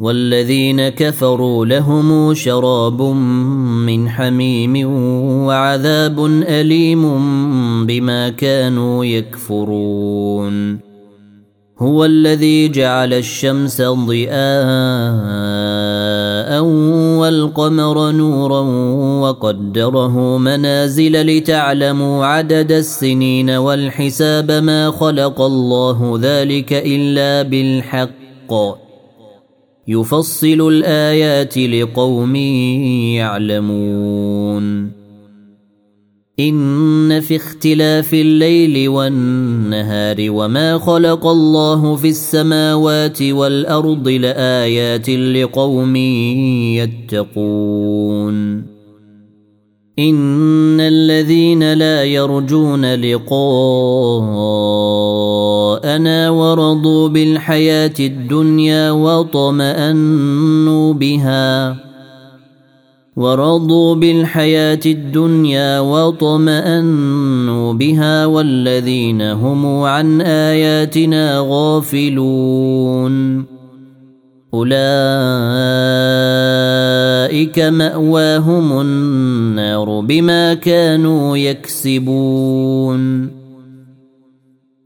والذين كفروا لهم شراب من حميم وعذاب أليم بما كانوا يكفرون. هو الذي جعل الشمس ضياء والقمر نورا وقدره منازل لتعلموا عدد السنين والحساب ما خلق الله ذلك إلا بالحق. يفصل الآيات لقوم يعلمون. إن في اختلاف الليل والنهار وما خلق الله في السماوات والأرض لآيات لقوم يتقون. إن الذين لا يرجون لقاءنا ورضوا بالحياة الدنيا واطمانوا بها. ورضوا بالحياة الدنيا واطمانوا بها والذين هم عن آياتنا غافلون. أولئك مأواهم النار بما كانوا يكسبون.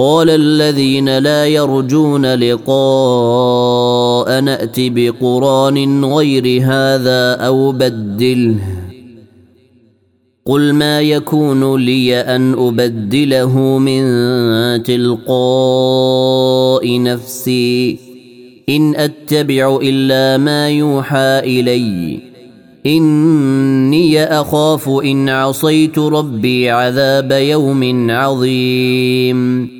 قال الذين لا يرجون لقاء نأت بقران غير هذا أو بدله. قل ما يكون لي أن أبدله من تلقاء نفسي. إن أتبع إلا ما يوحى إلي. إني أخاف إن عصيت ربي عذاب يوم عظيم.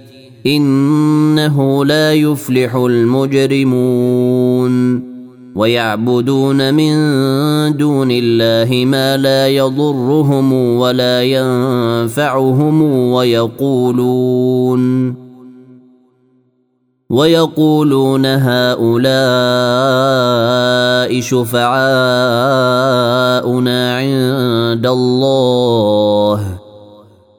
إنه لا يفلح المجرمون. ويعبدون من دون الله ما لا يضرهم ولا ينفعهم ويقولون. ويقولون هؤلاء شفعاؤنا عند الله.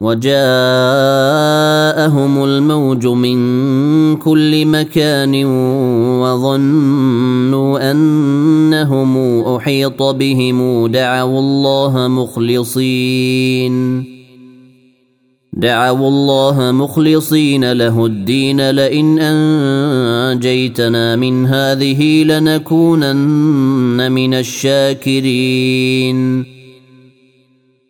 وجاءهم الموج من كل مكان وظنوا أنهم أحيط بهم دعوا الله مخلصين. دعوا الله مخلصين له الدين لئن أنجيتنا من هذه لنكونن من الشاكرين.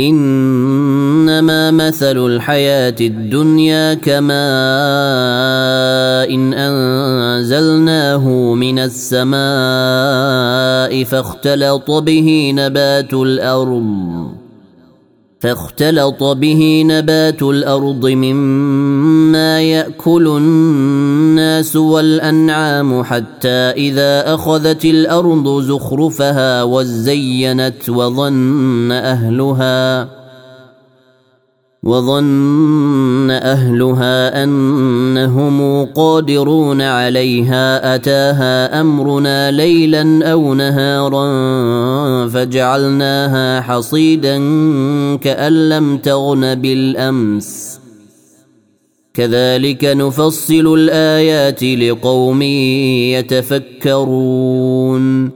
إنما مثل الحياة الدنيا كماء إن أنزلناه من السماء فاختلط به نبات الأرض. فاختلط به نبات الأرض مما يأكل الناس والأنعام حتى إذا أخذت الأرض زخرفها وزينت وظن أهلها. وظن أهلها أنهم قادرون عليها أتاها أمرنا ليلا أو نهارا فجعلناها حصيدا كأن لم تغن بالأمس. كذلك نفصل الآيات لقوم يتفكرون.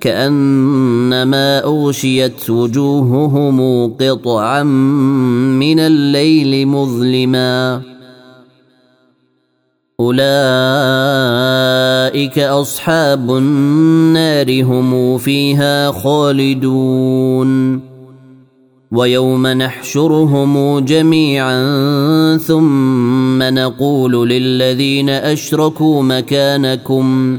كأنما أغشيت وجوههم قطعا من الليل مظلما. أولئك أصحاب النار هم فيها خالدون. ويوم نحشرهم جميعا ثم نقول للذين أشركوا مكانكم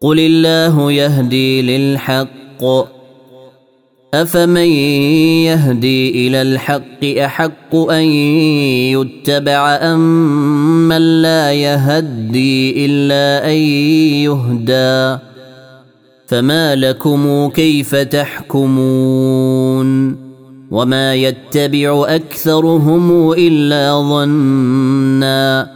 قل الله يهدي للحق افمن يهدي إلى الحق احق ان يتبع ام من لا يهدي الا ان يهدى فما لكم كيف تحكمون وما يتبع اكثرهم الا ظنّا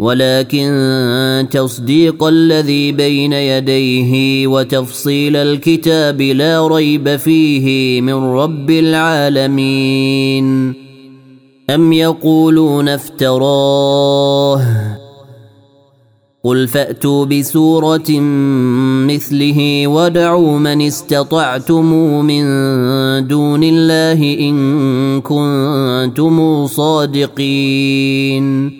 ولكن تصديق الذي بين يديه وتفصيل الكتاب لا ريب فيه من رب العالمين. أم يقولون افتراه؟ قل فأتوا بسورة مثله ودعوا من استطعتم من دون الله إن كنتم صادقين.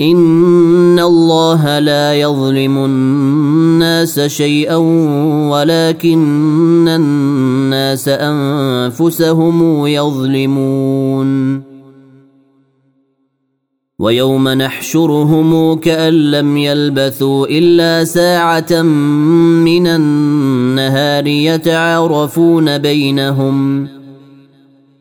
ان الله لا يظلم الناس شيئا ولكن الناس انفسهم يظلمون ويوم نحشرهم كأن لم يلبثوا إلا ساعة من النهار يتعارفون بينهم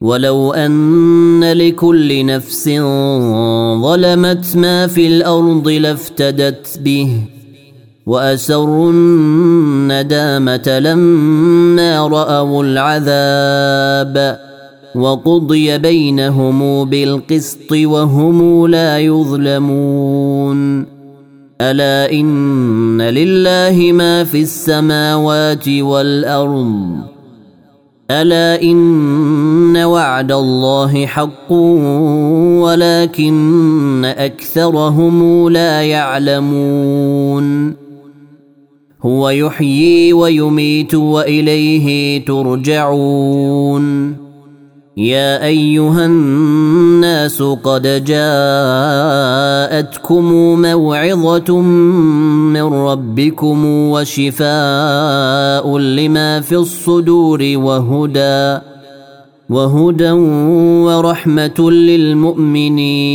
ولو أن لكل نفس ظلمت ما في الأرض لافتدت به وأسروا الندامة لما رأوا العذاب وقضي بينهم بالقسط وهم لا يظلمون. ألا إن لله ما في السماوات والأرض ألا إن وعد الله حق ولكن أكثرهم لا يعلمون. هو يحيي ويميت وإليه ترجعون. يا أيها الناس قد جاءتكم موعظة من ربكم وشفاء لما في الصدور وهدى وهدى ورحمة للمؤمنين.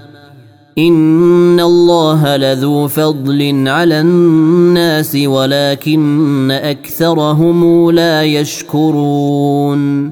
ان الله لذو فضل على الناس ولكن اكثرهم لا يشكرون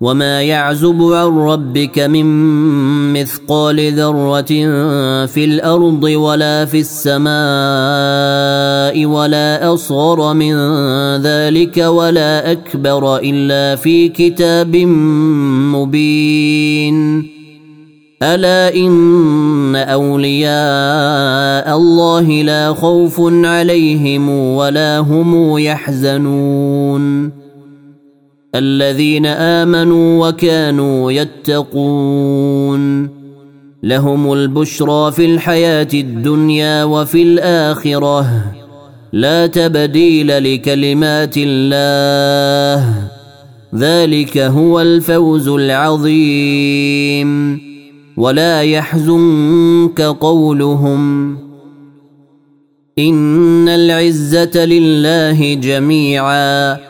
وما يعزب عن ربك من مثقال ذره في الأرض ولا في السماء ولا اصغر من ذلك ولا اكبر الا في كتاب مبين الا ان اولياء الله لا خوف عليهم ولا هم يحزنون الذين آمنوا وكانوا يتقون. لهم البشرى في الحياة الدنيا وفي الآخرة. لا تبديل لكلمات الله. ذلك هو الفوز العظيم. ولا يحزنك قولهم. إن العزة لله جميعا.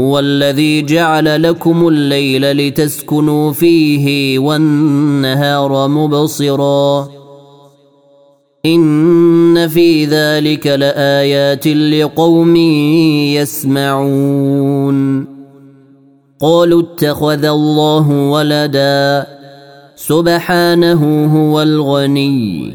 هو الذي جعل لكم الليل لتسكنوا فيه والنهار مبصرا. إن في ذلك لآيات لقوم يسمعون. قالوا اتخذ الله ولدا. سبحانه هو الغني.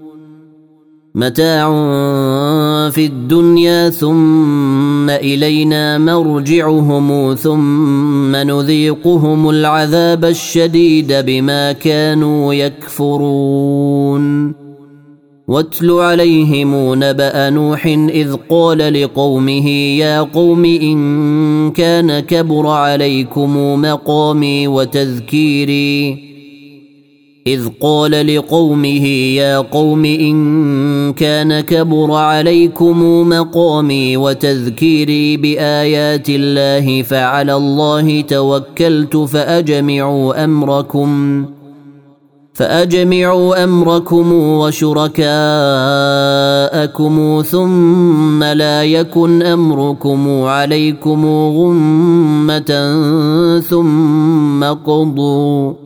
متاع في الدنيا ثم إلينا مرجعهم ثم نذيقهم العذاب الشديد بما كانوا يكفرون. واتل عليهم نبأ نوح إذ قال لقومه يا قوم إن كان كبر عليكم مقامي وتذكيري إذ قال لقومه يا قوم إن كان كبر عليكم مقامي وتذكيري بآيات الله فعلى الله توكلت فأجمعوا أمركم فأجمعوا أمركم وشركاءكم ثم لا يكن أمركم عليكم غمة ثم قضوا.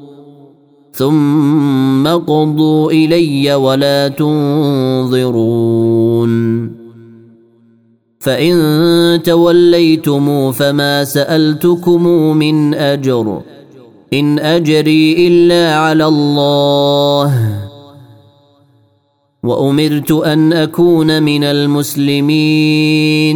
ثم قضوا إلي ولا تنظرون. فإن توليتم فما سألتكم من أجر. إن أجري إلا على الله. وأمرت أن أكون من المسلمين.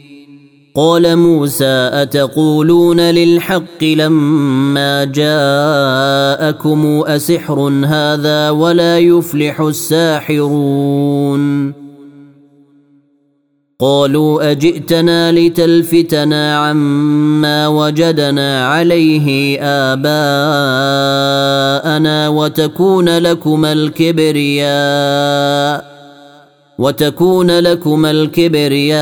قال موسى أتقولون للحق لما جاءكم أسحر هذا ولا يفلح الساحرون؟ قالوا أجئتنا لتلفتنا عما وجدنا عليه آباءنا وتكون لكما الكبرياء. وتكون لكما الكبرياء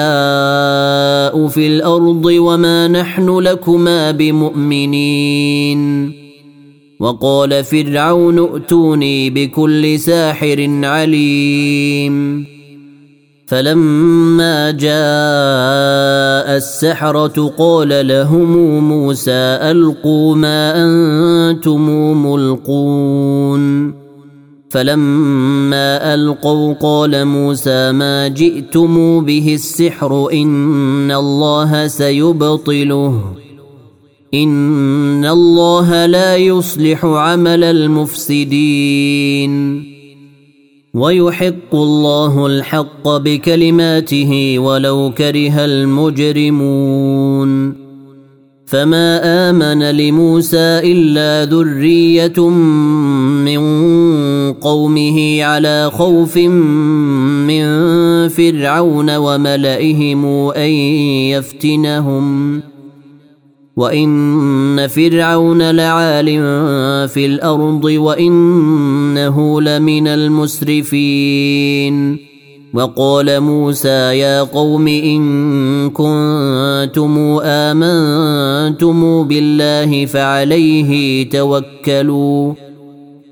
في الأرض وما نحن لكما بمؤمنين. وقال فرعون ائتوني بكل ساحر عليم. فلما جاء السحرة قال لهم موسى ألقوا ما أنتم ملقون. فلما ألقوا قال موسى ما جئتم به السحر إن الله سيبطله إن الله لا يصلح عمل المفسدين ويحق الله الحق بكلماته ولو كره المجرمون فما آمن لموسى إلا ذرية من قومه على خوف من فرعون وملئهم أن يفتنهم. وإن فرعون لعال في الأرض وإنه لمن المسرفين. وقال موسى يا قوم إن كنتم آمنتم بالله فعليه توكلوا.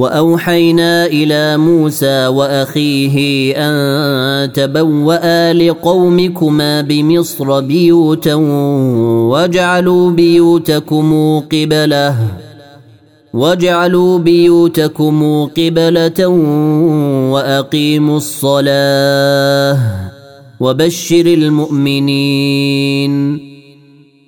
وأوحينا إلى موسى وأخيه أن تبوأ لقومكما بمصر بيوتا واجعلوا بيوتكم قبلة واجعلوا بيوتكم قبلة وأقيموا الصلاة وبشر المؤمنين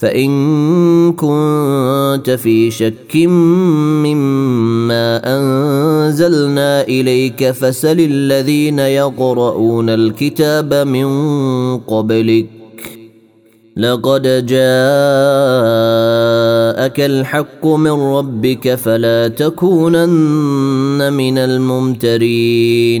فإن كنت في شك مما أنزلنا إليك فسل الذين يقرؤون الكتاب من قبلك. لقد جاءك الحق من ربك فلا تكونن من الممترين.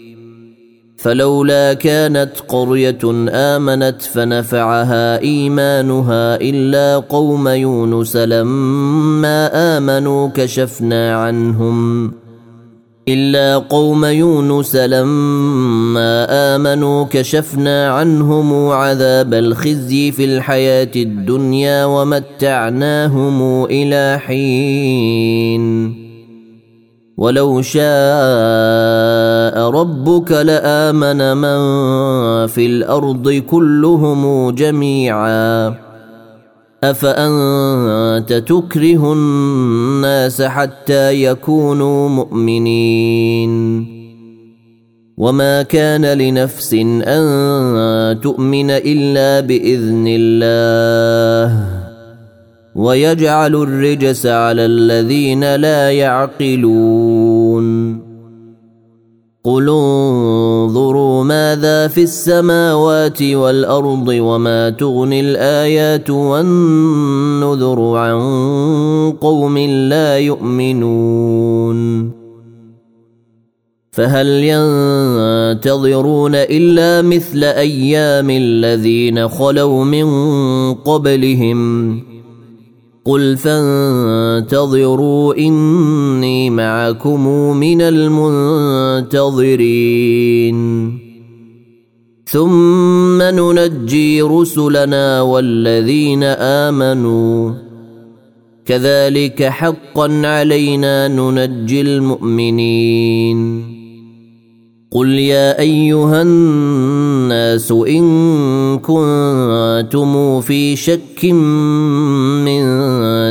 فلولا كانت قرية آمنت فنفعها إيمانها إلا قوم يونس لما آمنوا كشفنا عنهم. إلا قوم يونس لما آمنوا كشفنا عنهم عذاب الخزي في الحياة الدنيا ومتعناهم إلى حين. ولو شاء ربك لآمن من في الأرض كلهم جميعا. أفأنت تكره الناس حتى يكونوا مؤمنين؟ وما كان لنفس أن تؤمن إلا بإذن الله. ويجعل الرجس على الذين لا يعقلون. قل انظروا ماذا في السماوات والأرض وما تغني الآيات والنذر عن قوم لا يؤمنون. فهل ينتظرون إلا مثل أيام الذين خلوا من قبلهم؟ قل فانتظروا إني معكم من المنتظرين. ثم ننجي رسلنا والذين آمنوا. كذلك حقا علينا ننجي المؤمنين. قل يا أيها الناس إن كنتم في شك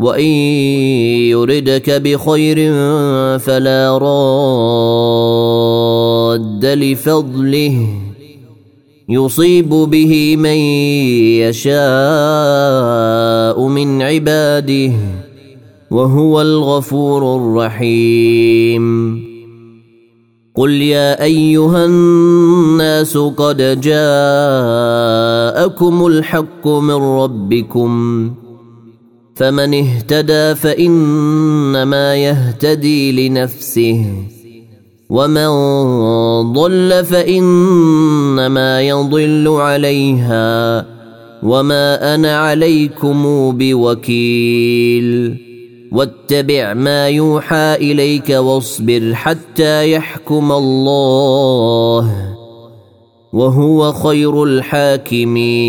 وإن يردك بخير فلا راد لفضله. يصيب به من يشاء من عباده وهو الغفور الرحيم. قل يا أيها الناس قد جاءكم الحق من ربكم. فمن اهتدى فإنما يهتدي لنفسه ومن ضل فإنما يضل عليها وما أنا عليكم بوكيل. واتبع ما يوحى إليك واصبر حتى يحكم الله وهو خير الحاكمين.